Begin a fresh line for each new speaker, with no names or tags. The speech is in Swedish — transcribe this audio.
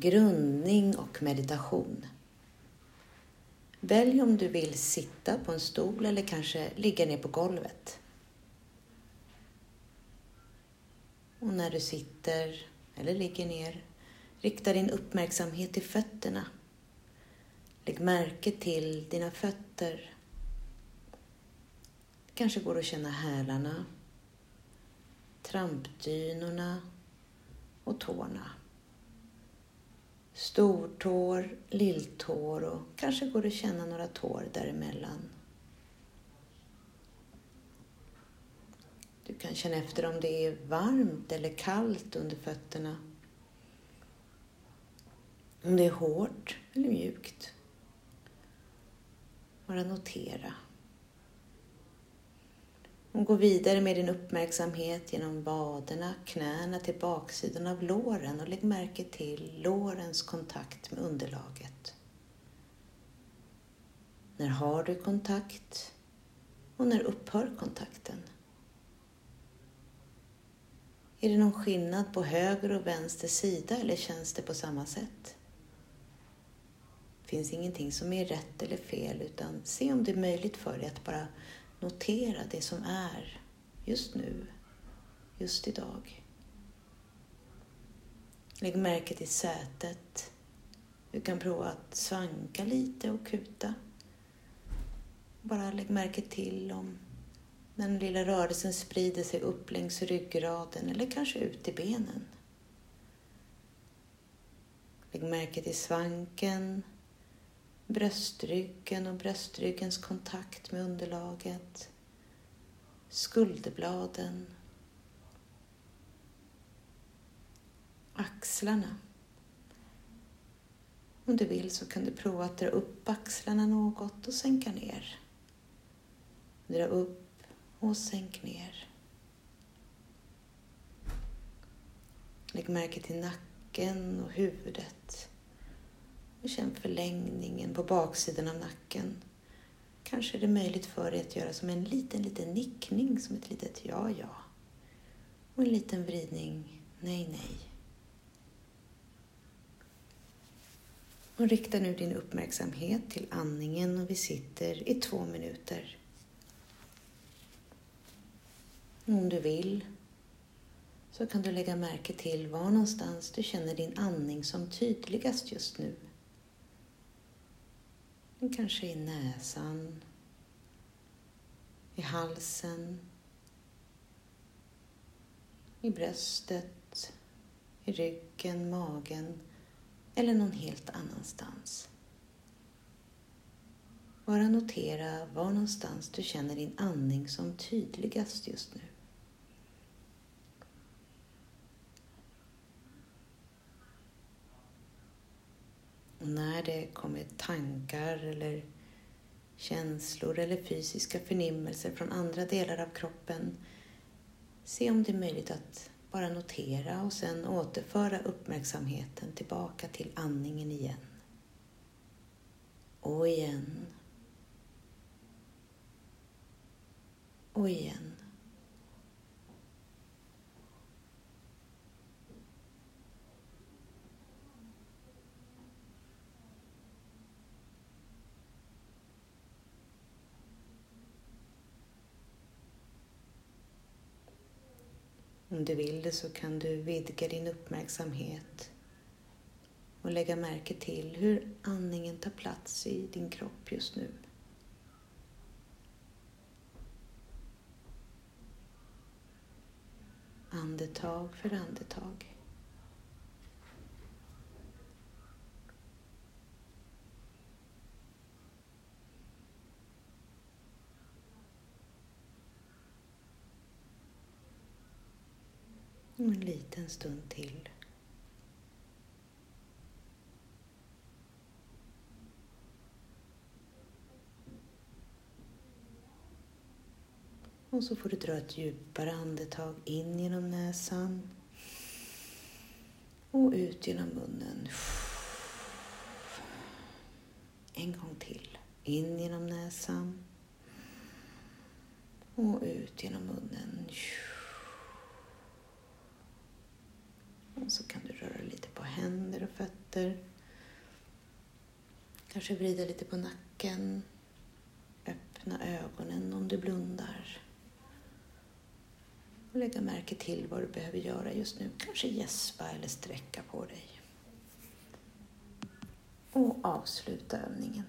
grundning och meditation. Välj om du vill sitta på en stol eller kanske ligga ner på golvet. Och när du sitter eller ligger ner, rikta din uppmärksamhet till fötterna. Lägg märke till dina fötter. Det kanske går att känna hälarna, trampdynorna och tårna. Stortår, lilltår och kanske går det att känna några tår däremellan. Du kan känna efter om det är varmt eller kallt under fötterna. Om det är hårt eller mjukt. Bara notera. Gå vidare med din uppmärksamhet genom vaderna, knäna till baksidan av låren och lägg märke till lårens kontakt med underlaget. När har du kontakt och när upphör kontakten? Är det någon skillnad på höger och vänster sida eller känns det på samma sätt? Det finns ingenting som är rätt eller fel utan se om det är möjligt för dig att bara notera det som är just nu, just idag. Lägg märke till sätet. Du kan prova att svanka lite och kuta. Bara lägg märke till om den lilla rörelsen sprider sig upp längs ryggraden eller kanske ut i benen. Lägg märke till svanken, bröstryggen och bröstryggens kontakt med underlaget, skulderbladen, axlarna. Om du vill så kan du prova att dra upp axlarna något och sänka ner. Dra upp och sänk ner. Lägg märke till nacken och huvudet. Och känn förlängningen på baksidan av nacken. Kanske är det möjligt för dig att göra som en liten, liten nickning, som ett litet ja, ja. Och en liten vridning, nej, nej. Och rikta nu din uppmärksamhet till andningen och vi sitter i två minuter. Om du vill så kan du lägga märke till var någonstans du känner din andning som tydligast just nu. Kanske i näsan, i halsen, i bröstet, i ryggen, magen eller någon helt annanstans. Bara notera var någonstans du känner din andning som tydligast just nu. Och när det kommer tankar eller känslor eller fysiska förnimmelser från andra delar av kroppen, se om det är möjligt att bara notera och sen återföra uppmärksamheten tillbaka till andningen igen. Och igen. Och igen. Om du vill det så kan du vidga din uppmärksamhet och lägga märke till hur andningen tar plats i din kropp just nu. Andetag för andetag. Och en liten stund till. Och så får du dra ett djupare andetag in genom näsan och ut genom munnen. En gång till. In genom näsan och ut genom munnen. Och så kan du röra lite på händer och fötter. Kanske vrida lite på nacken. Öppna ögonen om du blundar. Och lägga märke till vad du behöver göra just nu. Kanske gäspa eller sträcka på dig. Och avsluta övningen.